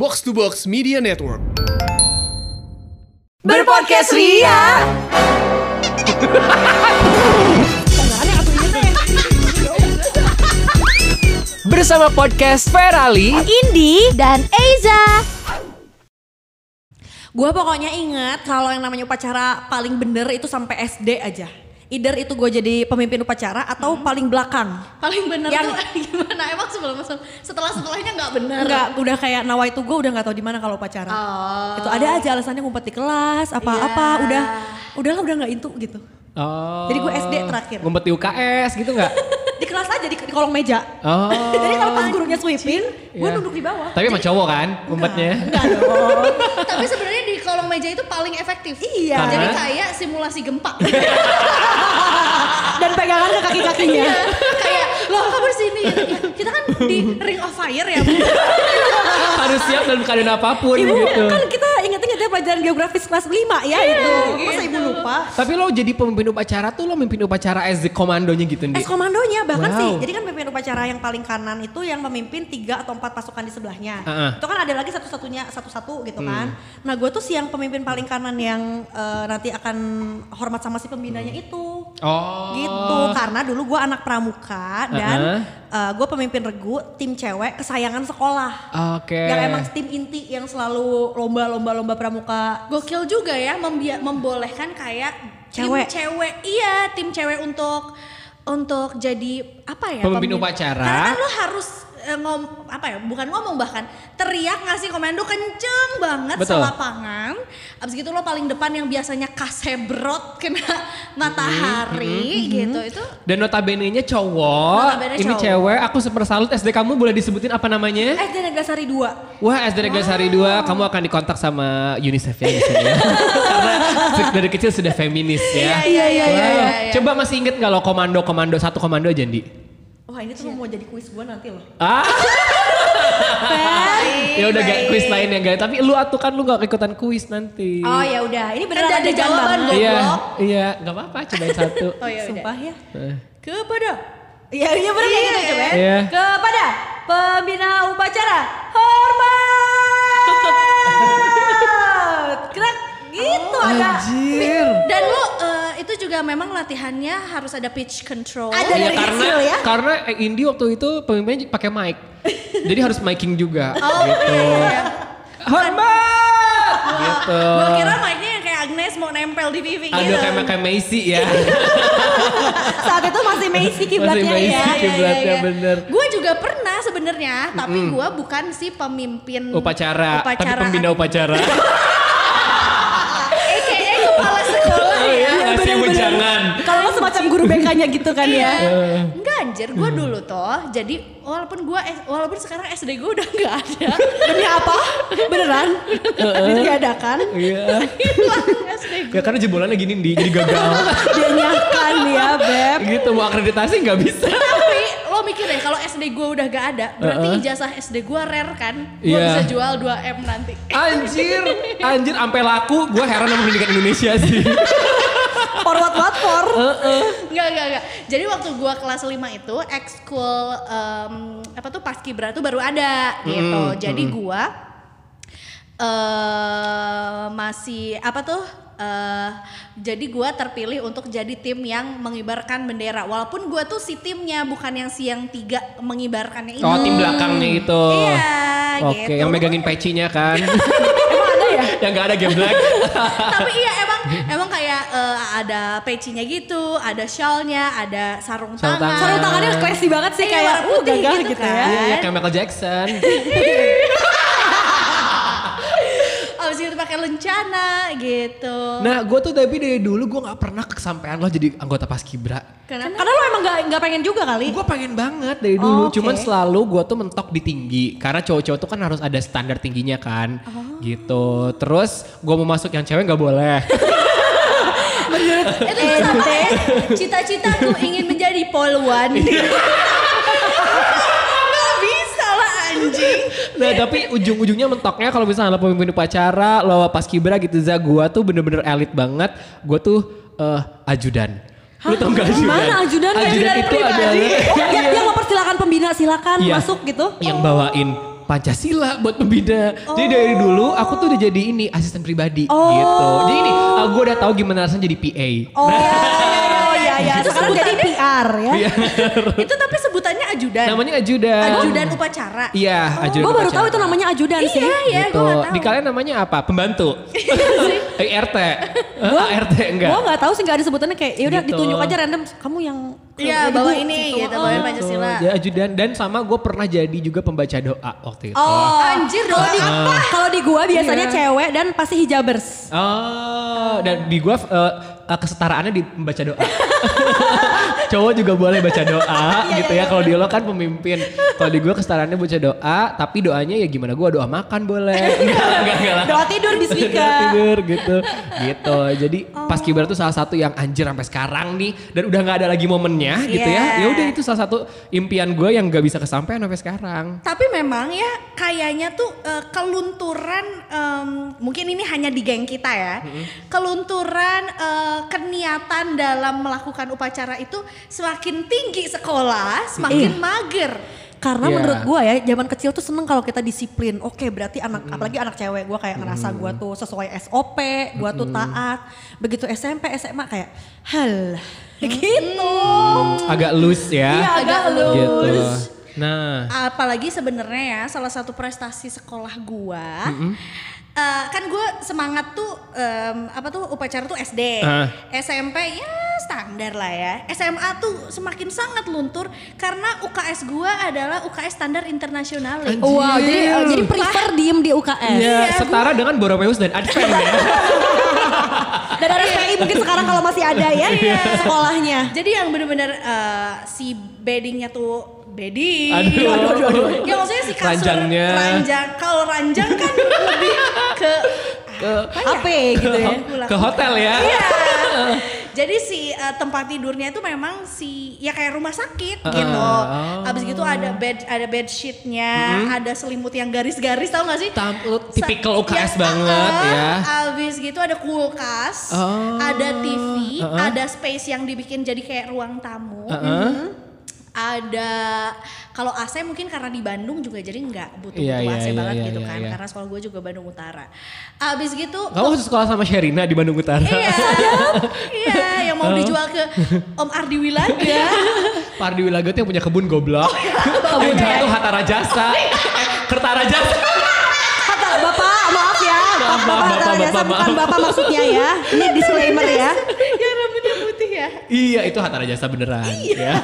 Box to Box Media Network. Berpodcast Ria. Bersama podcast Ferali Indi dan Eiza. Gue pokoknya ingat kalau yang namanya upacara paling bener itu sampai SD aja. Either itu gue jadi pemimpin upacara atau paling belakang. paling bener Yang- tuh gimana emang sebelum setelah setelahnya nggak bener Enggak, udah kayak nawa itu gue udah nggak tahu di mana kalau upacara. oh Itu ada aja alasannya ngumpet di kelas, apa-apa, Iya. udah udahlah udah nggak itu gitu. Oh. Jadi gue SD terakhir. Ngumpet di UKS gitu nggak? Di kelas aja di, di kolong meja. Oh. Jadi kalau pas gurunya sweeping, gue Iya. duduk di bawah. Tapi emang cowok kan ngumpetnya? Enggak dong. tapi sebenarnya di kolong meja itu paling efektif Iya. jadi kayak simulasi gempa Dan pegangan ke kaki-kakinya. kayak loh kamu di sini kita kan di ring of fire ya Bu. Harus siap dalam keadaan apa pun Ibu gitu. kan kita inget-inget ya pelajaran geografis kelas 5 ya itu. Masa ibu lupa? Tapi lo jadi pemimpin upacara tuh lo memimpin upacara as the komandonya gitu Ndi? Es komandonya bahkan Wow. sih. Jadi kan pemimpin upacara yang paling kanan itu yang memimpin tiga atau empat pasukan di sebelahnya. Uh-uh. Itu kan ada lagi satu-satunya satu-satu gitu Hmm. kan. Nah gue tuh sih yang pemimpin paling kanan yang eh, nanti akan hormat sama si pembinanya itu. Oh. Gitu karena dulu gue anak pramuka dan Uh-uh. gue pemimpin regu tim cewek kesayangan sekolah. Oke. Yang emang tim inti yang selalu lomba-lomba lomba pramuka. Gokil juga ya membolehkan kayak Cewek. tim cewek iya tim cewek untuk untuk jadi apa ya Pemimpin pemimpin- upacara. karena kan lo harus eh, ngom apa ya bukan ngomong bahkan teriak ngasih komando kenceng banget Betul. selapangan abis gitu lo paling depan yang biasanya kasebrot kena matahari gitu itu Dan notabene-nya cowok, Notabene ini cowok. cewek, aku super salut SD kamu boleh disebutin apa namanya? SD Neglasari 2. Wah SD Neglasari 2 kamu akan dikontak sama UNICEF ya di sini ya. Karena dari kecil sudah feminis ya. Iya, iya, Wow. iya, iya, iya. Coba masih inget nggak lo komando-komando satu komando aja Ndi? Wah ini tuh mau jadi kuis gue nanti loh. Ah. ya udah gak kuis lain ya guys. Tapi lu atuh kan lu gak ikutan kuis nanti. Oh ya udah, ini beneran ada adegan jawaban. Bob. Iya, iya, nggak apa-apa, cobain satu. oh ya udah Sumpah ya. Eh, kepada Iya, iya bener kayak gitu coba ya. Iya. Kepada pembina upacara, hormat. Gerak gitu ada. Anjir. dan lo eh, itu juga memang latihannya harus ada pitch control Ada Iya dari karena kecil ya. karena eh, Indi waktu itu pemimpinnya pakai mic. Jadi harus miking juga oh gitu. iya Hormat gitu. Gue kira mic-nya yang kayak Agnes mau nempel di pipi Aduh gitu. kayak kayak Macy ya. Saat itu masih Macy Masih kiblatnya Macy ya. kiblatnya bener. Gue juga pernah sebenarnya, tapi gue bukan si pemimpin Upacara, tapi Upacara. pembina upacara. AKA kepala sekolah Oh ya. iya, ngasih wejangan. Kalau lo semacam guru BK-nya gitu kan ya. Enggak anjir, gue dulu toh. Jadi walaupun gue walaupun sekarang SD gue udah nggak ada. Demi apa? Beneran? Ditiadakan? Iya. Hilang SD gue. Ya karena jebolannya gini Ndi, jadi gagal. Dinyahkan ya Beb. gitu mau akreditasi nggak bisa. Tapi lo mikir deh kalau SD gue udah gak ada, berarti Uh-uh. ijazah SD gue rare kan? Gue Iya. bisa jual 2 M nanti. Anjir, anjir sampai laku. Gue heran sama pendidikan Indonesia sih. Forward what for? Enggak, enggak, enggak. Jadi waktu gua kelas 5 itu ekskul em, apa tuh paskibra tuh baru ada gitu. Jadi gua eh masih apa tuh eh jadi gua terpilih untuk jadi tim yang mengibarkan bendera. Walaupun gua tuh si timnya bukan yang si yang tiga mengibarkannya itu. Oh tim belakangnya itu. Iya, Oke, gitu. yang megangin pecinya kan. Emang ada ya? yang nggak ada game black. Tapi iya emang emang kayak eh, ada pecinya gitu, ada shawlnya, ada sarung Sarung tangan. tangan. Sarung tangannya classy banget sih Iya, kayak warna uh gagah gitu gitu, kan. ya. Iya, kayak Michael Jackson. Itu lencana gitu. Nah, gue tuh tapi dari dulu gue nggak pernah kesampaian lo jadi anggota paskibra. Kenapa? Karena lo emang gak, nggak pengen juga kali. Gue pengen banget dari dulu, Oh, oke. cuman selalu gue tuh mentok di tinggi. Karena cowok-cowok tuh kan harus ada standar tingginya kan, Oh. gitu. Terus gue mau masuk yang cewek nggak boleh. itu juga sama ya. Cita-citaku ingin menjadi polwan. Gak bisa lah anjing. Nah tapi ujung-ujungnya mentoknya kalau misalnya lo pemimpin upacara, lo paskibra gitu za, gue tuh bener-bener elit banget. Gue tuh eh, ajudan. Lu tau gak ajudan? Gimana ajudan? Ajudan itu adalah Oh, yang, yang mempersilakan pembina silakan Iya. masuk gitu. yang bawain Pancasila buat pembina. Jadi dari dulu aku tuh udah jadi ini asisten pribadi Oh. gitu. Jadi ini gue udah tahu gimana rasanya jadi PA. Oh iya iya. Itu Sekarang jadi PR ya. Itu tapi sebutannya ajudan. Namanya ajudan. Ajudan upacara. Iya, ajudan. Gue baru tahu itu namanya ajudan sih. Iya, iya, gitu. gue gak tahu. Di kalian namanya apa? Pembantu. Eh, RT. Gua RT enggak. Gue nggak tahu sih nggak ada sebutannya kayak ya udah Gitu. ditunjuk aja random kamu yang Iya, bawa ini gitu, Oh. bawain Pancasila. Ya ajudan dan sama gue pernah jadi juga pembaca doa waktu itu. Oh, Anjir, kalau di doa kalau di gua biasanya Iya. cewek dan pasti hijabers. Oh, dan di gua eh, kesetaraannya di membaca doa. Cowok juga boleh baca doa gitu ya. Kalau di lo kan pemimpin. Kalau di gua kesetaraannya baca doa, tapi doanya ya gimana gua doa makan boleh. Enggak, enggak, enggak lah. Doa tidur di Doa speaker. tidur gitu. Gitu. Jadi pas kibra tuh salah satu yang anjir sampai sekarang nih dan udah nggak ada lagi momennya gitu ya. Iya. Ya udah itu salah satu impian gue yang gak bisa kesampaian sampai sekarang. Tapi memang ya kayaknya tuh eh, kelunturan mungkin ini hanya di geng kita ya. Kelunturan eh, keniatan dalam melakukan upacara itu semakin tinggi sekolah, semakin mager. Karena Iya. menurut gua ya, zaman kecil tuh seneng kalau kita disiplin. Oke, berarti anak apalagi anak cewek gua kayak ngerasa gua tuh sesuai SOP, gua tuh taat. Begitu SMP, SMA kayak hal gitu. Agak loose ya. Iya, agak Gitu. loose. Nah, Apalagi sebenarnya ya salah satu prestasi sekolah gua. Eh, kan gue semangat tuh em, apa tuh upacara tuh SD, Ah. SMP ya standar lah ya. SMA tuh semakin sangat luntur karena UKS gua adalah UKS standar internasional. Wow, jadi jadi prefer diem di UKS. Iya, setara dengan Borromeus dan Advent ya. Dan ada SPI mungkin sekarang kalau masih ada ya sekolahnya. Jadi yang bener-bener eh, si beddingnya tuh bedding. Aduh. Aduh, aduh, aduh. Ya maksudnya si kasur Ranjangnya. ranjang. Kalau ranjang kan lebih ke Ke, AP gitu ya. ke hotel ya. Iya. Jadi si eh, tempat tidurnya itu memang si ya kayak rumah sakit gitu. oh. Abis gitu ada bed ada bed sheetnya, ada selimut yang garis-garis tau gak sih? Tam- tipikal UKS yang- banget ah, ya. Abis gitu ada kulkas, Oh. ada TV, Uh-uh. ada space yang dibikin jadi kayak ruang tamu. Heeh. Ada kalau AC mungkin karena di Bandung juga jadi nggak butuh Iya, butuh iya, AC iya, banget iya, gitu iya, kan iya. karena sekolah gue juga Bandung Utara. Abis gitu Kamu harus sekolah sama Sherina di Bandung Utara. Iya, iya yang mau dijual ke Om Ardi Wilaga. Pardi Wilaga tuh yang punya kebun goblok. yang jalan tuh Hatta Rajasa. eh, Kerta Rajasa. Kata Bapak, maaf ya. Maaf, maaf, Bapak, Bapak, Bapak, Bapak, bukan. Bapak maksudnya ya. Ini disclaimer ya. yang rambutnya putih ya. Iya itu Hatta Rajasa beneran. Ya.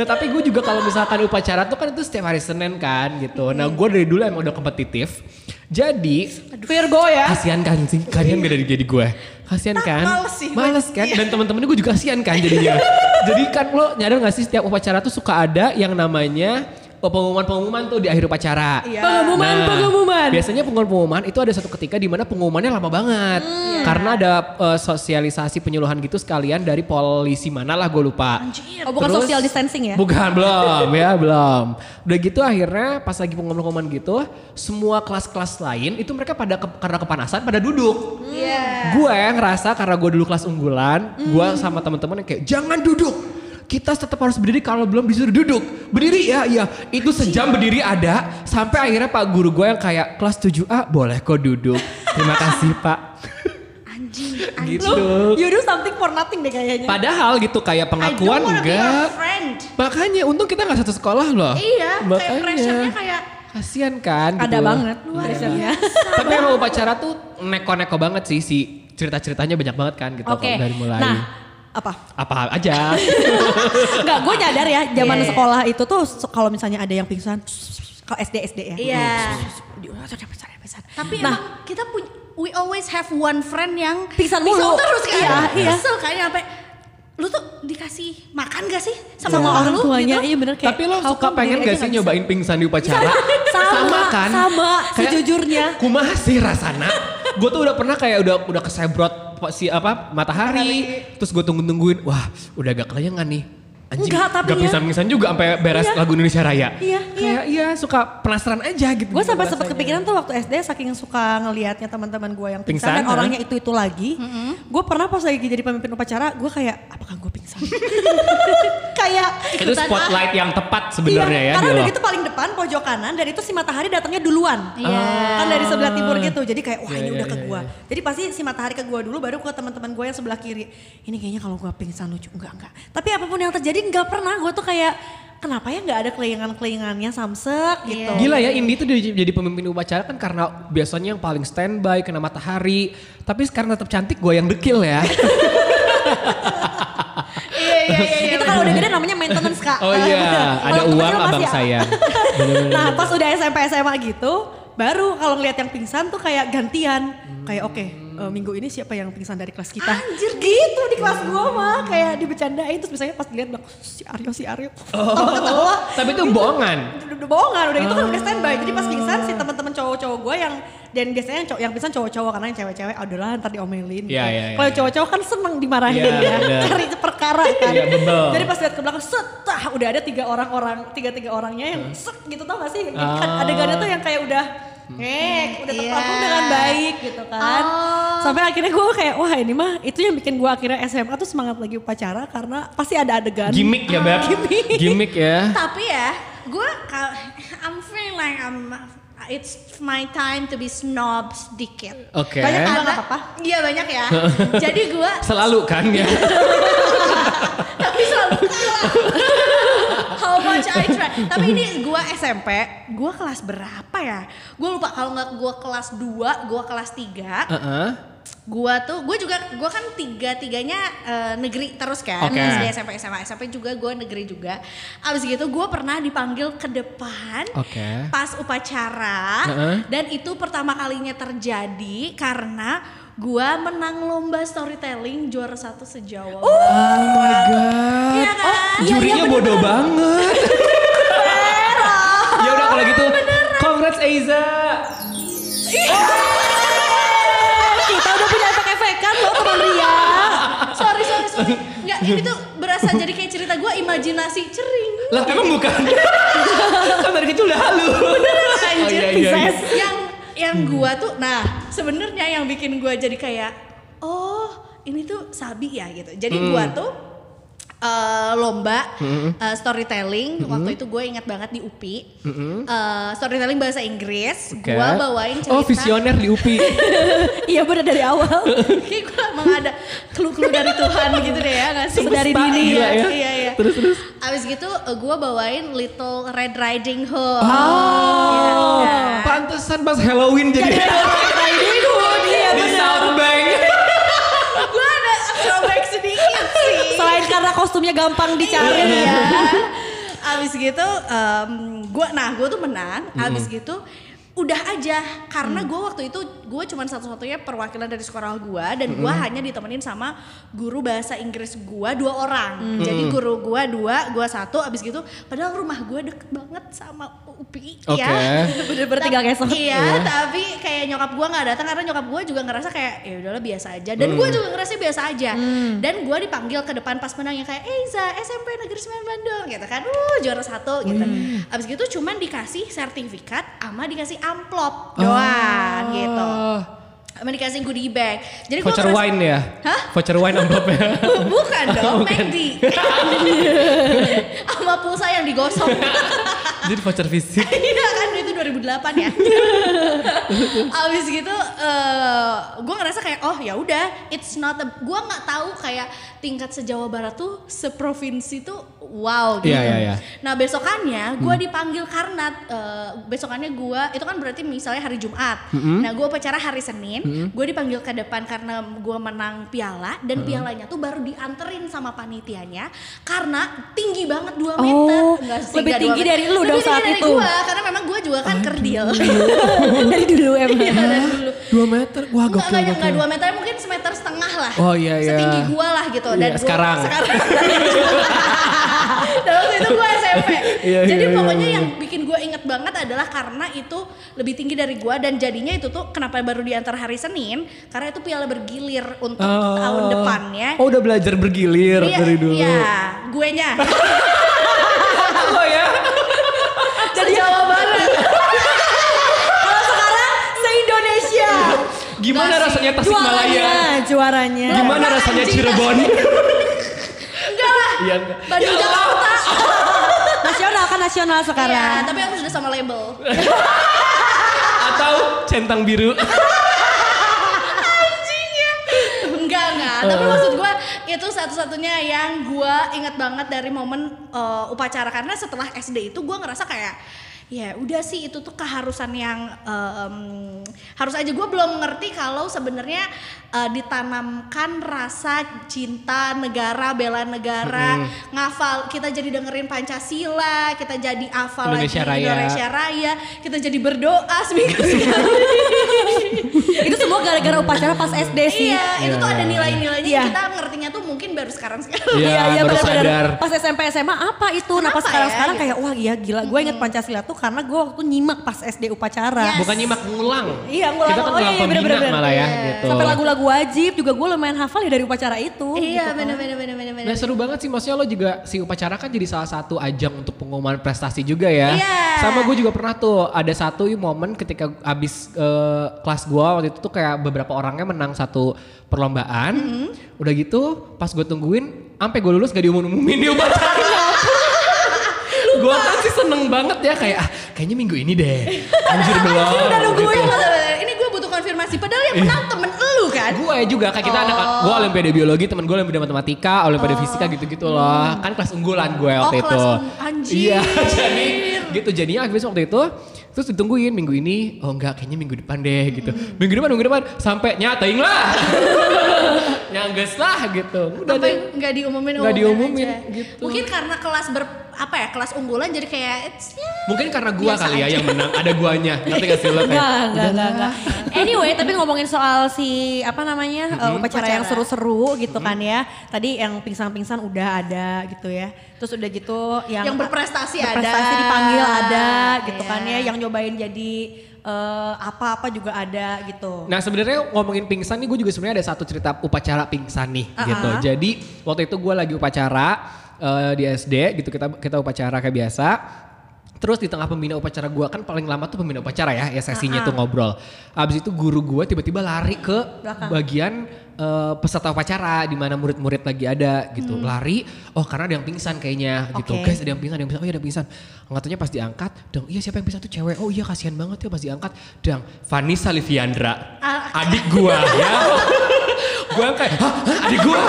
Nah tapi gue juga kalau misalkan upacara tuh kan itu setiap hari Senin kan gitu. Nah gue dari dulu emang udah kompetitif. Jadi Virgo ya. kasihan kan sih kalian dari jadi gue. Kasihan kan? males sih. Males kan? Dan teman-teman gue juga kasihan kan jadinya. Jadi kan lo nyadar gak sih setiap upacara tuh suka ada yang namanya pengumuman-pengumuman tuh di akhir upacara. Iya. Pengumuman, pengumuman. Biasanya pengumuman-pengumuman itu ada satu ketika di mana pengumumannya lama banget. Hmm. Karena ada eh, sosialisasi penyuluhan gitu sekalian dari polisi mana lah gue lupa. Oh, bukan Terus- social distancing ya? Bukan, belum ya, belum. Udah gitu akhirnya pas lagi pengumuman-pengumuman gitu, semua kelas-kelas lain itu mereka pada ke- karena kepanasan pada duduk. Iya. Gue ngerasa karena gue dulu kelas unggulan, gue sama teman-teman yang kayak jangan duduk. Kita tetap harus berdiri kalau belum disuruh duduk. Berdiri ya, iya. Itu sejam berdiri ada sampai akhirnya Pak guru gue yang kayak kelas 7A boleh kok duduk. Terima kasih Pak. Anjing, gitu. You do something for nothing deh kayaknya. Padahal gitu kayak pengakuan enggak. Makanya untung kita nggak satu sekolah loh. Iya, kayak Makanya. pressure-nya kayak Kasian kan Ada gitu. banget pressure-nya. Tapi emang upacara tuh neko-neko banget sih si cerita-ceritanya banyak banget kan gitu kalau dari mulai. Nah, apa? apa aja. Enggak, gue nyadar ya zaman Iya. sekolah itu tuh kalau misalnya ada yang pingsan, kalau SD SD ya. Iya. Pingsan. Tapi nah, emang kita punya we always have one friend yang Pingsan mulu. terus kan. Iya, iya. Kesel kayaknya sampai lu tuh dikasih makan gak sih sama, sama orang orang lu tuanya, gitu? iya bener kayak. Tapi lo suka pengen gak sih nggak bisa? nyobain pingsan di upacara? Sama, kan? sama, Kayak, sejujurnya. Kumaha sih rasana? gue tuh udah pernah kayak udah udah kesebrot si apa matahari, terus gue tunggu tungguin, wah udah agak kelayangan nih. Anjing, Enggak, tapi gak ya. pingsan-pingsan juga sampai beres Iya. lagu Indonesia Raya. Iya, Kayak iya suka penasaran aja gitu. Gue sampai rasanya. sempat kepikiran tuh waktu SD saking suka ngelihatnya teman-teman gue yang pingsan, Pingsan, dan orangnya itu itu lagi. Gue pernah pas lagi jadi pemimpin upacara, gue kayak apakah gue pingsan? kayak Itu spotlight yang tepat sebenarnya Iya, ya karena di udah gitu paling depan pojok kanan dan itu si matahari datangnya duluan. Iya. Kan dari sebelah timur gitu. Jadi kayak wah Iya, ini iya, udah ke iya, gua. Jadi pasti si matahari ke gua dulu baru ke teman-teman gua yang sebelah kiri. Ini kayaknya kalau gua pingsan lucu enggak enggak. Tapi apa pun yang terjadi enggak pernah gua tuh kayak kenapa ya enggak ada kelingan-kelingannya samsek gitu. Gila ya Indi tuh jadi, jadi pemimpin upacara kan karena biasanya yang paling standby kena matahari. Tapi sekarang tetap cantik gue yang dekil ya. Iya iya iya. iya. itu kalau udah gede namanya maintenance kak. Oh iya, ada uang abang masih- sayang. Nah pas udah SMP SMA gitu, baru kalau ngeliat yang pingsan tuh kayak gantian. Kayak oke, eh, minggu ini siapa yang pingsan dari kelas kita? Anjir gitu di kelas gua mah kayak dibecandain terus biasanya pas dilihat bilang si Aryo si Aryo. Ketawa-ketawa. Tapi itu bohongan. Udah, udah bohongan, udah itu kan udah standby. Jadi pas pingsan si teman-teman cowok-cowok gue yang dan biasanya yang cowok yang pingsan cowok-cowok karena yang cewek-cewek ah udahlah ntar diomelin. Iya, gitu. iya, iya, Kalau iya. cowok-cowok kan seneng dimarahin Iya, ya, bener. cari perkara kan. Iya, bebel. Jadi pas lihat ke belakang, set, tah, udah ada tiga orang-orang, tiga-tiga orangnya yang set gitu tau gak sih? Kan Ah. adegannya tuh yang kayak udah ngek, udah Iya. terpampung dengan baik gitu kan. Oh. Sampai akhirnya gue kayak, wah ini mah itu yang bikin gue akhirnya SMA tuh semangat lagi upacara karena pasti ada adegan. Gimik ya Beb. Gimik ya. Tapi ya, gue I'm feeling like I'm it's my time to be snob sedikit. Oke. Banyak? Karena- Nggak apa-apa. Iya banyak ya. Jadi gue Selalu kan ya. tapi selalu kalah. How much I try. Tapi ini gue SMP, gue kelas berapa ya? Gue lupa kalau nggak gue kelas 2, gue kelas 3. Heeh. Gue tuh, gue juga, gue kan tiga-tiganya eh, negeri terus kan. Oke. SD, SMP, SMA, SMP juga gue negeri juga. Abis gitu gue pernah dipanggil ke depan Oke. pas upacara. Heeh. Dan itu pertama kalinya terjadi karena gue menang lomba storytelling juara satu sejawa. Oh my god. Iya kan? Jurinya bodoh banget. ya udah kalau gitu, congrats Eiza. Kita udah punya efek-efekan loh teman Ria. sorry sorry sorry nggak ini tuh berasa jadi kayak cerita gue imajinasi cering Lah emang bukan? kan dari kecil udah halu. anjir Oh, iya, iya, iya. yang yang gue tuh nah sebenarnya yang bikin gue jadi kayak oh ini tuh sabi ya gitu jadi Hmm. gue tuh eh, lomba eh, storytelling waktu itu gue ingat banget di UPI Eh, storytelling bahasa Inggris Oke. gue bawain cerita Oh visioner di UPI. Iya bener dari awal. kayak gue emang ada clue-clue dari Tuhan gitu deh ya nggak sih Dari dini gila ya. iya iya Terus terus. Abis gitu gue bawain Little Red Riding Hood. Oh, Iya. pantesan pas Halloween jadi Iya di Southbank. gue ada throwback sedikit sih. Selain karena kostumnya gampang dicari ya. Abis gitu, gue, nah gue tuh menang. Abis gitu, udah aja karena gue waktu itu gue cuman satu-satunya perwakilan dari sekolah gue dan gue hanya ditemenin sama guru bahasa Inggris gue dua orang jadi guru gue dua gue satu abis gitu padahal rumah gue deket banget sama UPI Oke. ya Bener-bener tinggal ngesot. Iya, tapi kayak nyokap gue nggak datang karena nyokap gue juga ngerasa kayak ya udahlah biasa aja. Dan gue juga ngerasa biasa aja. Dan gue dipanggil ke depan pas menangnya kayak Eiza SMP Negeri 9 Bandung gitu kan. Uh, juara satu gitu. Abis gitu cuman dikasih sertifikat sama dikasih amplop doang gitu. Sama dikasih goodie bag. Jadi gua Voucher ngerasa- wine ya? Hah? Voucher wine amplopnya. Bukan dong, Bukan. McD. Sama pulsa yang digosok. Jadi voucher fisik. Iya kan itu 2008 ya. Abis gitu gue ngerasa kayak oh ya udah it's not a gue nggak tahu kayak tingkat sejawa barat tuh seprovinsi tuh wow gitu. Iya, iya, iya. Nah besokannya gue dipanggil karena eh, besokannya gue itu kan berarti misalnya hari Jumat. Nah gue upacara hari Senin, gue dipanggil ke depan karena gue menang piala dan pialanya tuh baru dianterin sama panitianya karena tinggi banget 2 meter. Oh, Enggak sih, lebih enggak tinggi dua meter. dari lu dong saat dari itu. gua, karena memang gue juga kan kerdil. dari dulu emang. Iya dari dulu. Dua meter, wah Enggak, gokil enggak, enggak gokil. dua meter, mungkin semeter setengah lah. Oh, iya, iya. Setinggi gua lah gitu. Iya, gua- sekarang. Sekarang. Dan waktu itu gua SMP. Iya, Jadi iya, pokoknya iya. yang bikin gua inget banget adalah karena itu lebih tinggi dari gua dan jadinya itu tuh kenapa baru diantar hari Senin? Karena itu piala bergilir untuk Oh. tahun depannya. Oh udah belajar bergilir Iya, dari dulu. Iya, gue nya. Oh ya? Dari Jawa Barat. Kalau sekarang se-Indonesia. Gimana Nggak sih. rasanya Tasikmalaya? Juaranya, juaranya. Gimana rasanya Anjing. Cirebon? Enggak lah, Iya enggak. Bandung Jakarta. Nasional kan nasional Iya, sekarang. tapi aku sudah sama label. Atau centang biru. enggak enggak tapi maksud gue itu satu-satunya yang gue ingat banget dari momen eh, upacara karena setelah SD itu gue ngerasa kayak ya udah sih itu tuh keharusan yang em, harus aja gue belum ngerti kalau sebenarnya eh, ditanamkan rasa cinta negara bela negara ngafal kita jadi dengerin pancasila kita jadi hafal Indonesia lagi Raya. Indonesia Raya kita jadi berdoa seminggu sekali Itu semua gara-gara upacara pas SD sih. Iya, itu tuh ada nilai-nilainya Iya. yang kita ngertinya tuh mungkin baru sekarang sekarang. Iya, baru benar-benar. sadar. Pas SMP SMA apa itu? nah pas Kenapa sekarang ya, gitu? kayak wah iya gila. Gue inget Pancasila tuh karena gue waktu nyimak pas SD upacara. Yes. Bukan nyimak ngulang. Iya, ngulang. Kita kan Oh, iya, ngulang iya, pembina bener-bener. malah ya Iya. gitu. Sampai lagu-lagu wajib juga gue lumayan hafal ya dari upacara itu. Iya, gitu kan. bener bener bener bener bener. Nah seru banget sih maksudnya lo juga si upacara kan jadi salah satu ajang untuk pengumuman prestasi juga ya. Iya. Sama gue juga pernah tuh ada satu momen ketika abis eh, kelas gue waktu itu tuh kayak beberapa orangnya menang satu perlombaan. Mm-hmm. Udah gitu pas gue tungguin sampai gue lulus gak diumum-umumin di upacara. gue kan sih seneng banget ya kayak ah, kayaknya minggu ini deh. Anjir belum. Udah nungguin gitu. Ini gue butuh konfirmasi. Padahal yang menang temen lu kan. Gue juga kayak kita anak gue olimpiade biologi temen gue olimpiade matematika olimpiade fisika gitu-gitu loh kan kelas unggulan gue waktu Oh, itu kelas anjir. iya jadi gitu jadinya akhirnya waktu itu terus ditungguin minggu ini oh enggak kayaknya minggu depan deh gitu minggu depan minggu depan sampai nyatain lah nyangges lah gitu udah Sampai deh nggak diumumin Nggak diumumin, aja. gitu. Mungkin karena kelas ber apa ya kelas unggulan jadi kayak it's, ya, mungkin karena gua Biasa kali ya aja. yang menang ada guanya ngerti gak sih lo kayak Enggak, enggak, enggak, enggak. Anyway, tapi ngomongin soal si apa namanya uh, upacara yang seru-seru gitu kan ya. Tadi yang pingsan-pingsan udah ada gitu ya. Terus udah gitu yang Yang berprestasi ada. berprestasi dipanggil ada gitu kan Iya. ya. Yang nyobain jadi eh, apa-apa juga ada gitu. Nah sebenarnya ngomongin pingsan nih gue juga sebenarnya ada satu cerita upacara pingsan nih Ah, gitu. ah. Jadi waktu itu gue lagi upacara eh, di SD gitu kita kita upacara kayak biasa. Terus di tengah pembina upacara gue kan paling lama tuh pembina upacara ya, ya sesinya tuh ngobrol. Abis itu guru gue tiba-tiba lari ke Belakang. bagian eh, peserta upacara di mana murid-murid lagi ada gitu. Lari, oh karena ada yang pingsan kayaknya gitu. Oke. Guys ada yang pingsan, ada yang pingsan, oh iya ada yang pingsan. Angkatannya pas diangkat, dong iya siapa yang pingsan tuh cewek. Oh iya kasihan banget ya pas diangkat. Dang, Vanessa Liviandra. Ah. Adik gua ya. gua kayak, hah, hah, adik gua?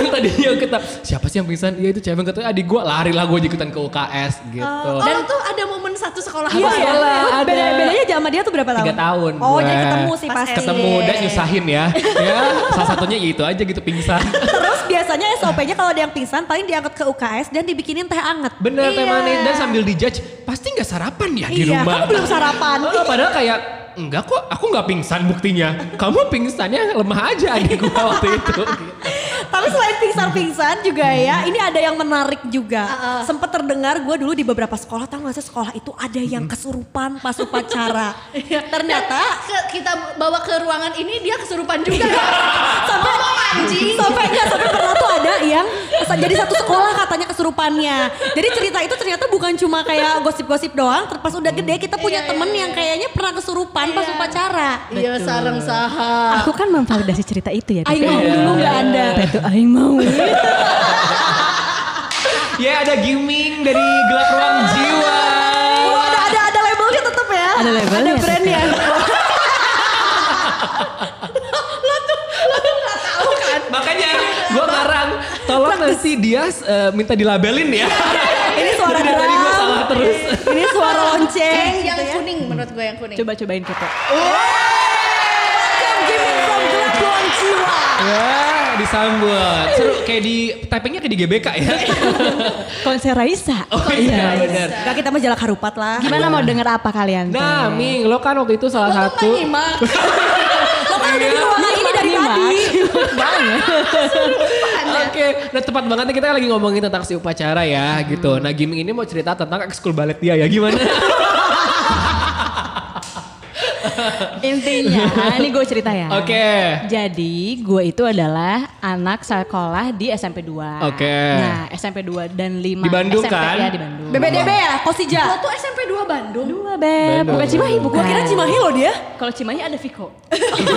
Hah?" yang tadinya kita, siapa sih yang pingsan? Iya itu cewek katanya adik gua. Lari lah gua ikutan ke UKS gitu. Oh, Dan tuh ada momen satu sekolah Iya, apa ya? ya. Ada. beda- bedanya sama dia tuh berapa tahun? Tiga tahun Oh, gue. jadi ketemu sih Pas pasti. Ketemu dan nyusahin ya. ya, salah satunya ya itu aja gitu pingsan. Terus biasanya SOP-nya kalau ada yang pingsan paling diangkat ke UKS dan dibikinin teh anget. Bener teh Iya. manis dan sambil dijudge pasti nggak sarapan ya di Iya, rumah. kamu belum sarapan. Oh, padahal kayak enggak kok aku nggak pingsan buktinya. Kamu pingsannya lemah aja adik gua waktu itu. gitu. Tapi selain pingsan-pingsan juga ya, ini ada yang menarik juga. Uh-uh. Sempet terdengar gue dulu di beberapa sekolah, tahu gak sih sekolah itu ada yang kesurupan pas upacara. Ternyata Ke- kita bawa ke ruangan ini dia kesurupan juga. sampai anjing. sampai enggak sampai pernah tuh ada yang jadi satu sekolah katanya kesurupannya. Jadi cerita itu ternyata bukan cuma kayak gosip-gosip doang. Pas udah gede kita punya Iya, temen iya, yang kayaknya pernah kesurupan pas Iya. upacara. Iya sarang saha. Aku kan memvalidasi cerita itu ya. Mau dulu nggak anda? Tete, aing mau. Ya ada gaming dari gelap ruang jiwa. Oh, ada ada ada labelnya tetap ya. Ada labelnya. Ada brandnya. Makanya gua ngarang, tolong nanti dia eh, minta dilabelin ya. Ini suara Dari tadi drum. salah terus. Ini suara lonceng. yang gitu ya. kuning menurut gue yang kuning. Coba cobain kita. Welcome Wah, disambut. Seru kayak di typingnya kayak di GBK ya. Konser Raisa. Oh iya benar. Gak kita mah jalak harupat lah. Gimana mau denger apa kalian? Nah? Ming, lo kan waktu itu salah satu. Menyimak. Lo kan udah di ruangan ini dari tadi. Banget. Oke, nah tepat banget nih kita lagi ngomongin tentang si upacara ya gitu. Nah, gaming ini mau cerita tentang ekskul balet dia ya gimana? Intinya, ini gue cerita ya. Oke. Jadi gue itu adalah anak sekolah di SMP 2. Oke. Nah SMP 2 dan 5 Di Bandung SMP, kan? Ya di Bandung. BBDB ya, Kosija. Lo tuh SMP 2 Bandung. Dua beb, Bandung. bukan Cimahi bukan. Gua kira Cimahi loh dia. Kalau Cimahi ada Viko.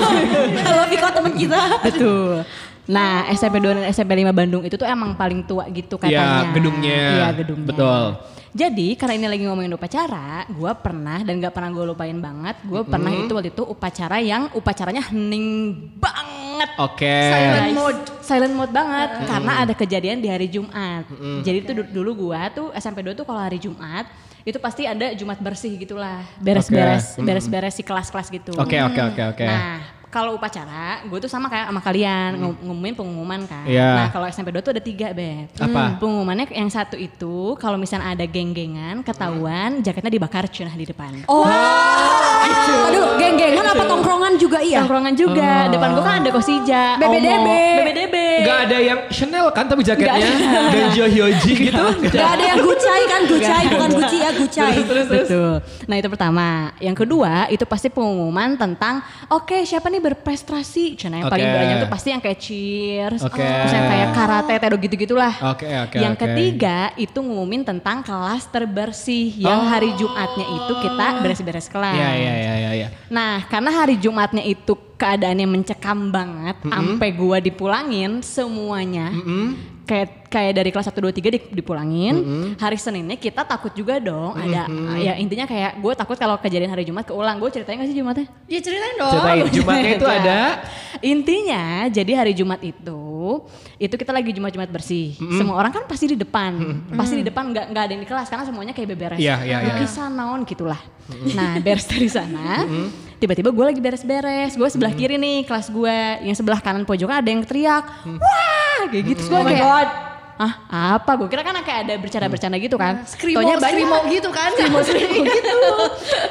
Halo Viko temen kita. Betul. Nah, SMP 2 dan SMP 5 Bandung itu tuh emang paling tua gitu katanya. Iya, gedungnya. Iya, gedungnya. Betul. Jadi karena ini lagi ngomongin upacara, gue pernah dan gak pernah gue lupain banget, gue pernah itu waktu itu upacara yang upacaranya hening banget. Oke. Silent mode, silent mode banget karena ada kejadian di hari Jumat. Jadi itu du- dulu gua tuh SMP 2 tuh kalau hari Jumat itu pasti ada Jumat bersih gitulah, beres-beres, Oke. beres-beres si kelas-kelas gitu. Oke, oke, oke, oke. Nah, kalau upacara, gue tuh sama kayak sama kalian ngum- ngumumin pengumuman kan. Iya. Nah, kalau SMP 2 tuh ada tiga, Beb. Apa? Pengumumannya yang satu itu kalau misalnya ada geng-gengan ketahuan jaketnya dibakar cunah di depan. Oh, aduh, geng-gengan apa tongkrongan juga iya? Tongkrongan juga. Depan gua kan ada Kosija, BBDB. Omo, BBDB. Gak ada yang Chanel kan tapi jaketnya dan Johyoji gitu. Gak ada yang gucai kan, gucai bukan guci ya, gucai. Betul. Nah itu pertama. Yang kedua itu pasti pengumuman tentang oke siapa nih berprestasi. Cina yang paling Oke. banyak tuh pasti yang kayak cheers, Oke. terus yang kayak karate, tedo gitu-gitulah. Oke, oke, Yang oke. ketiga itu ngumumin tentang kelas terbersih yang hari Jumatnya itu kita beres-beres kelas. Iya, iya, iya, iya, iya. Nah, karena hari Jumatnya itu keadaannya mencekam banget, sampai gua dipulangin semuanya. Kayak kayak dari kelas 1 2 3 di- dipulangin. Hari Seninnya kita takut juga dong ada ya intinya kayak gue takut kalau kejadian hari Jumat keulang. Gue ceritain gak sih Jumatnya? Ya ceritain dong. Ceritain Jumatnya itu Nah, ada Intinya jadi hari Jumat itu itu kita lagi Jumat-Jumat bersih. Semua orang kan pasti di depan. Pasti di depan nggak nggak ada yang di kelas karena semuanya kayak beberes. Iya, iya, iya. Lukisan naon gitulah. Nah, beres dari sana. Tiba-tiba gue lagi beres-beres. Gue sebelah kiri nih kelas gue. Yang sebelah kanan pojokan ada yang teriak. Wah, kayak gitu. Gue Oh kayak. Ah, apa? Gue kira kan kayak ada bercanda-bercanda gitu kan. Skrimo, Taunya banyak. skrimo gitu kan. Skrimo, skrimo gitu.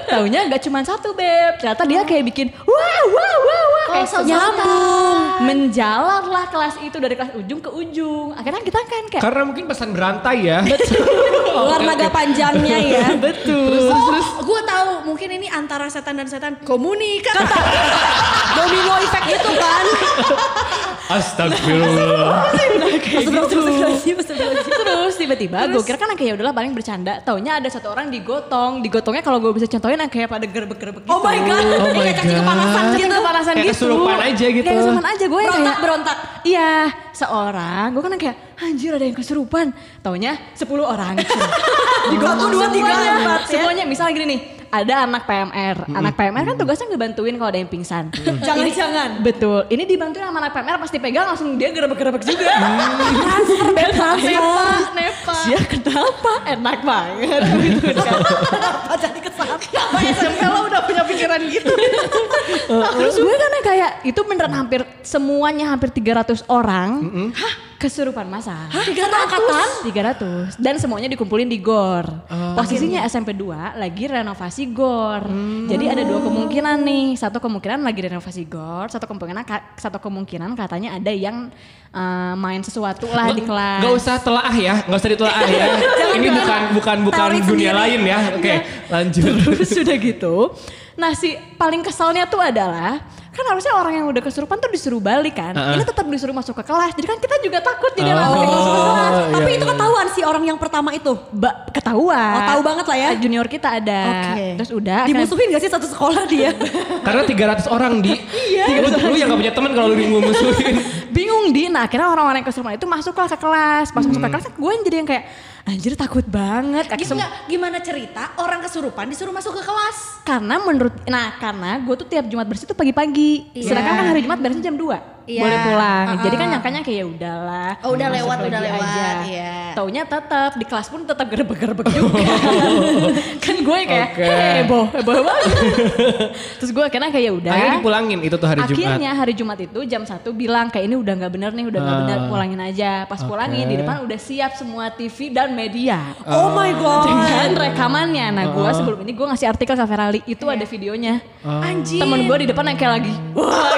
Taunya gak cuma satu, Beb. Ternyata dia kayak bikin wah, wah, wah, wah. Oh, kayak so- nyambung. Menjalar lah kelas itu dari kelas ujung ke ujung. Akhirnya kita kan kayak karena mungkin pesan berantai ya. Luar naga panjangnya ya. betul. Oh, gue tahu mungkin ini antara setan dan setan komunikasi. Domino effect itu kan. Astagfirullah. Astagfirullahaladzim, astagfirullahaladzim. Terus tiba-tiba gue kira kan kayak ya udahlah paling bercanda. Taunya ada satu orang digotong. Digotongnya kalau gue bisa contohin yang kayak pada gerbek-gerbek gitu. Oh my god, Oh my kayak kepanasan gitu. kepanasan Kayak gitu. kesurupan aja gitu. Kayak kesurupan aja gue kayak berontak. Iya, seorang. Gue kan kayak anjir ada yang kesurupan. Taunya 10 orang. Satu, dua, tiga, empat ya. Semuanya misalnya gini nih. Ada anak PMR. Anak PMR kan tugasnya ngebantuin kalau ada yang pingsan. Jangan-jangan. Betul. Ini dibantuin sama anak PMR pasti pegang langsung dia gerebek-gerebek juga. Transfer, beb, transfer. Nepa, nepa. Sia kenapa? Enak banget gitu kan. Kenapa jadi ke sana? Apa SMP lo udah punya pikiran gitu? Terus gue kan kayak itu beneran hampir semuanya hampir 300 orang. Hah? Kesurupan masa. Hah? 300 angkatan? 300 dan semuanya dikumpulin di GOR. Posisinya SMP 2 lagi renovasi GOR. Jadi ada dua kemungkinan nih. Satu kemungkinan lagi renovasi GOR, satu kemungkinan satu kemungkinan katanya ada yang eh, main sesuatu lah di kelas. Gak usah telaah ya, gak usah ditelaah ya. Ini bukan bukan bukan dunia sendiri. lain ya. Oke, lanjut. Terus sudah gitu. Nah si paling kesalnya tuh adalah kan harusnya orang yang udah kesurupan tuh disuruh balik kan. Heeh. Ini tetap disuruh masuk ke kelas. Jadi kan kita juga takut jadi Oh. masuk ke kelas. Tapi iya, itu iya. ketahuan si orang yang pertama itu. Ba- ketahuan. Oh, tahu banget lah ya. Junior kita ada. Oke. Terus udah. akhirnya- Dimusuhin gak sih satu sekolah dia? Karena 300 orang di. Iya, Lu, lu yang gak punya teman kalau lu musuhin. bingung di. Nah akhirnya orang-orang yang kesurupan itu masuklah ke kelas. Pas masuk ke kelas gue yang jadi yang kayak anjir takut banget. Kaki Enggak, gimana cerita orang kesurupan disuruh masuk ke kelas? karena menurut, nah karena gue tuh tiap Jumat bersih tuh pagi-pagi. Iya. Sedangkan kan hari Jumat beresnya jam 2. Iya. Boleh pulang. Uh-uh. Jadi kan nyangkanya kayak ya udahlah. Oh, udah lewat, udah lewat, aja. iya. Taunya tetap di kelas pun tetap gerbek-gerbek juga. kan gue kayak Oke. heboh, heboh banget. Terus gue akhirnya kayak ya udah. Akhirnya dipulangin itu tuh hari Jumat. Akhirnya hari Jumat itu jam 1 bilang kayak ini udah nggak bener nih, udah nggak Ah. bener, pulangin aja. Pas Oke. pulangin di depan udah siap semua TV dan media. Oh my god. Dengan rekamannya. Nah gue Ah. sebelum ini gue ngasih artikel ke Ferali, itu ada videonya. Anjir. Temen gue di depan yang kayak lagi, wah.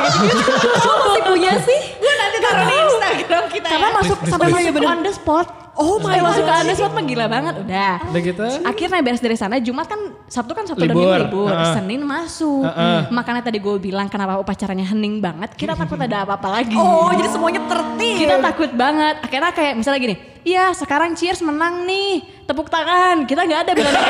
Kok masih punya sih? Gue nanti taruh di Instagram kita Karena ya. masuk please, sampai masuk on the spot. Oh my Sampai masuk ke God. on the spot mah gila banget udah. Udah gitu. Akhirnya beres dari sana Jumat kan Sabtu kan Sabtu dan Libur. Minggu libur. Senin masuk. Makanya tadi gue bilang kenapa upacaranya hening banget. Kita takut ada apa-apa lagi. Oh jadi semuanya tertib. Kita takut banget. Akhirnya kayak misalnya gini. Iya sekarang cheers menang nih. Tepuk tangan. Kita nggak ada bilang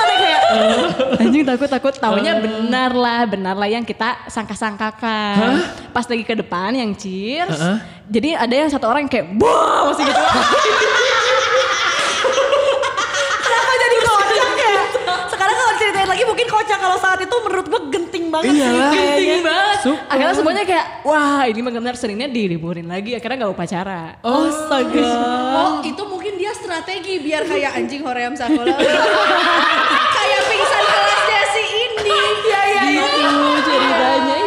bener kayak anjing takut takut. Taunya benar lah benar lah yang kita sangka-sangkakan. Pas lagi ke depan yang cheers Heeh. jadi ada yang satu orang yang kayak wow masih gitu Kenapa jadi kocak ya? Sekarang kalau ceritain lagi mungkin kocak kalau saat itu menurut gue genting banget sih Iyalah. kayaknya. penting banget Super. akhirnya semuanya kayak wah ini benar seringnya diliburin lagi akhirnya nggak upacara Oh, Astaga. Oh itu mungkin dia strategi biar kayak anjing Hoream Sakola. kayak pingsan kelasnya si Indi. Iya iya gitu ceritanya iya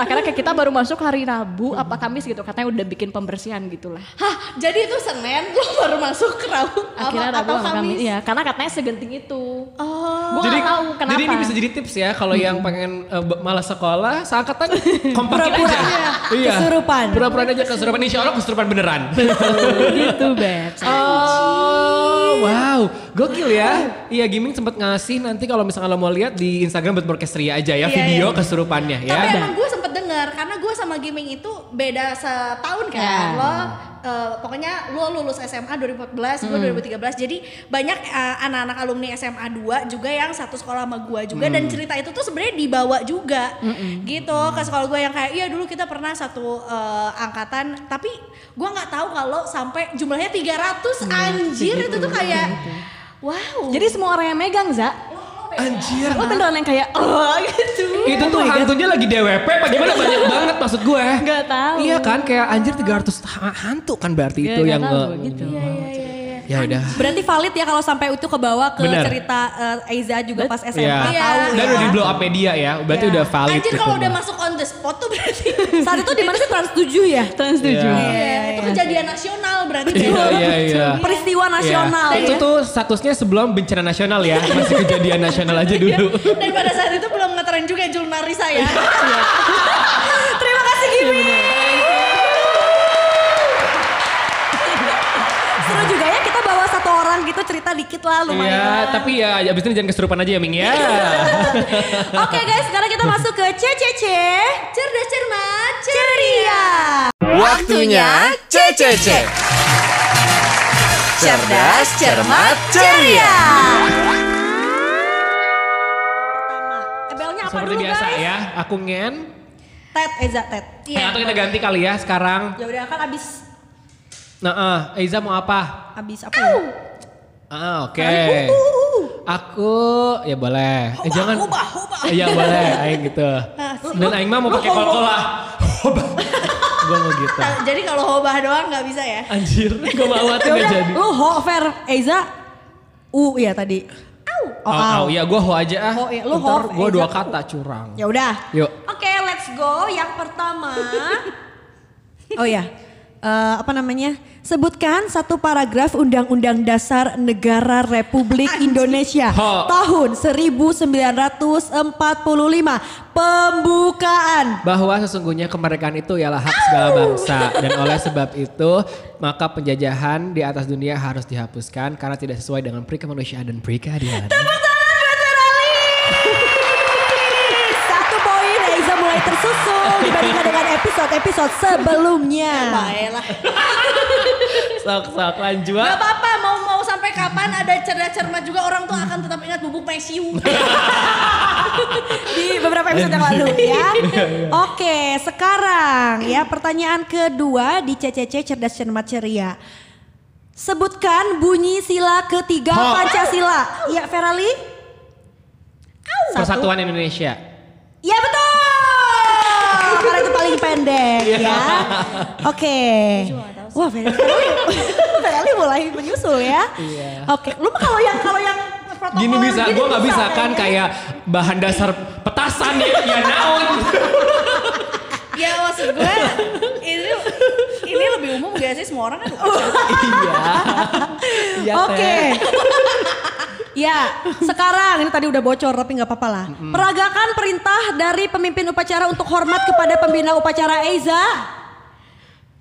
akhirnya kayak kita baru masuk hari Rabu apa Kamis gitu katanya udah bikin pembersihan gitu lah Hah jadi itu Senin lo baru masuk ke Rabu akhirnya apa, Rabu atau Kamis Kamis? iya karena katanya segenting itu Oh. Gua jadi, nggak tahu kenapa jadi ini bisa jadi tips ya kalau yang pengen b- malas sekolah, seangkatan kompakin Pura-pura. aja. Iya. Kesurupan. Pura-pura aja kesurupan. Insya Allah kesurupan beneran. gitu Beb Oh, wow, gokil ya. Iya, Giming sempat ngasih nanti kalau misalnya lo mau lihat di Instagram buat Orkestria aja ya Iya, video iya. kesurupannya ya. Tapi emang gue sempet denger karena gue sama Gaming itu beda setahun kan. Ya. Lo eh, pokoknya lo lulus SMA 2014, gue 2013. Jadi banyak eh, anak-anak alumni SMA 2 juga yang satu sekolah sama gue juga dan cerita itu tuh sebenarnya dibawa juga. Gitu ke sekolah gue yang kayak iya dulu kita pernah satu eh, angkatan tapi gue nggak tahu kalau sampai jumlahnya 300 anjir itu tuh kayak wow. jadi semua orang yang megang Za Anjir. lo beneran yang kayak oh gitu Itu tuh hantunya lagi DWP apa gimana banyak banget maksud gue. Nggak tahu. Iya kan kayak anjir 300 ha- hantu kan berarti Iya, itu nggak yang tahu, gitu. Ya udah. Berarti valid ya kalau sampai itu kebawa ke Bener. cerita Eiza juga pas SMA Iya. tahu Dan ya. udah di blow up media ya. Berarti Iya. udah valid Anjir gitu. kalau udah masuk on the spot tuh berarti Saat itu di mana sih Trans 7 ya? Trans tujuh. Iya. Iya, itu kejadian nasional berarti. Iya iya iya. Peristiwa nasional Iya. Itu ya. tuh statusnya sebelum bencana nasional ya. Masih kejadian nasional aja dulu. Dan pada saat itu belum ngetren juga Jul Narisa ya. Terima kasih Gimi. Gitu cerita dikit lah lumayan. Iya, tapi ya abis ini jangan kesurupan aja ya Ming ya. Oke guys, sekarang kita masuk ke CCC. Cerdas cermat Ceria. Waktunya CCC. Cerdas, cermat, ceria. Pertama, Seperti dulu biasa guys? ya, aku ngen. Ted, Eza, Ted. Atau kita ganti kali ya sekarang. Ya udah kan abis Nah, eh, Eiza mau apa? abis apa ya? Ah, oke. Uh. Aku ya boleh. eh jangan. hobah. Iya boleh, aing gitu. Dan aing mah mau pakai kol-kola. Hobah. Gua mau gitu. Nah, Jadi kalau hobah doang nggak bisa ya? Anjir, gua mau Ya nggak udah, jadi. lu ho Fer, Eza, u ya tadi. Oh, Oh, au. iya gua ho aja ah. Ho, iya, lu ho, Eiza dua kata curang. Ya udah. Yuk. Oke, let's go. Yang pertama. oh ya. Eh, apa namanya? Sebutkan satu paragraf Undang-Undang Dasar Negara Republik Indonesia Ho. tahun 1945. Pembukaan. bahwa sesungguhnya kemerdekaan itu ialah hak segala bangsa dan oleh sebab itu maka penjajahan di atas dunia harus dihapuskan karena tidak sesuai dengan peri kemanusiaan dan peri keadilan. Satu poin Mulai tersusul dibandingkan dengan episode-episode sebelumnya. Baiklah. Sok sok lanjut. Gak apa-apa mau mau sampai kapan ada cerdas cermat juga orang tuh akan tetap ingat bubuk mesiu. di beberapa episode yang lalu ya. Oke, sekarang ya pertanyaan kedua di CCC Cerdas Cermat Ceria. Sebutkan bunyi sila ketiga Ho. Pancasila. Ya, Ferali? Satu. Persatuan Indonesia. Ya betul. Paling pendek ya. Oke. Wah, Ferali, Ferali mulai menyusul ya. Oke, lu mah kalau yang kalau yang protokol Gini bisa, gini gue nggak bisa kan kayaknya. kayak bahan dasar petasan ya, ya naon. ya maksud gue ini ini lebih umum gak sih semua orang kan? iya. Iya, Oke. Ya, sekarang ini tadi udah bocor tapi nggak apa-apa lah. Peragakan perintah dari pemimpin upacara untuk hormat kepada pembina upacara Eiza.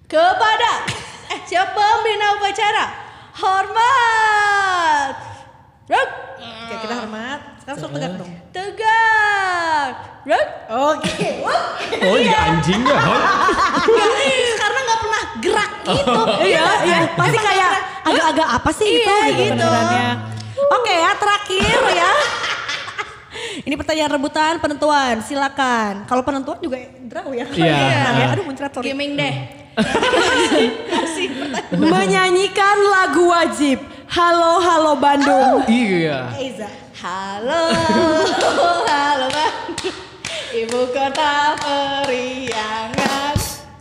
Kepada eh siapa pembina upacara? Hormat. Ruk. Oke, kita hormat. Sekarang suruh tegak dong. Tegak. Ruk. Oke. Oh iya anjing ya. Karena nggak pernah gerak gitu. Iya, iya. Pasti kayak agak-agak apa sih itu Iya, gitu gitu. Oke ya, terakhir ya. Ini pertanyaan rebutan, penentuan, silakan. Kalau penentuan juga draw ya. Iya. Ya. Aduh muncrat sorry. Gaming deh. Menyanyikan lagu wajib. Halo halo Bandung. Iya. Eiza. Halo, halo bang, ibu kota periangan.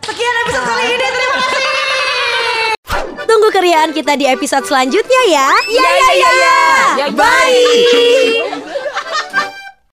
Sekian episode kali ini. Terima kasih. Tunggu keriaan kita di episode selanjutnya ya. Ya ya ya. ya. Bye.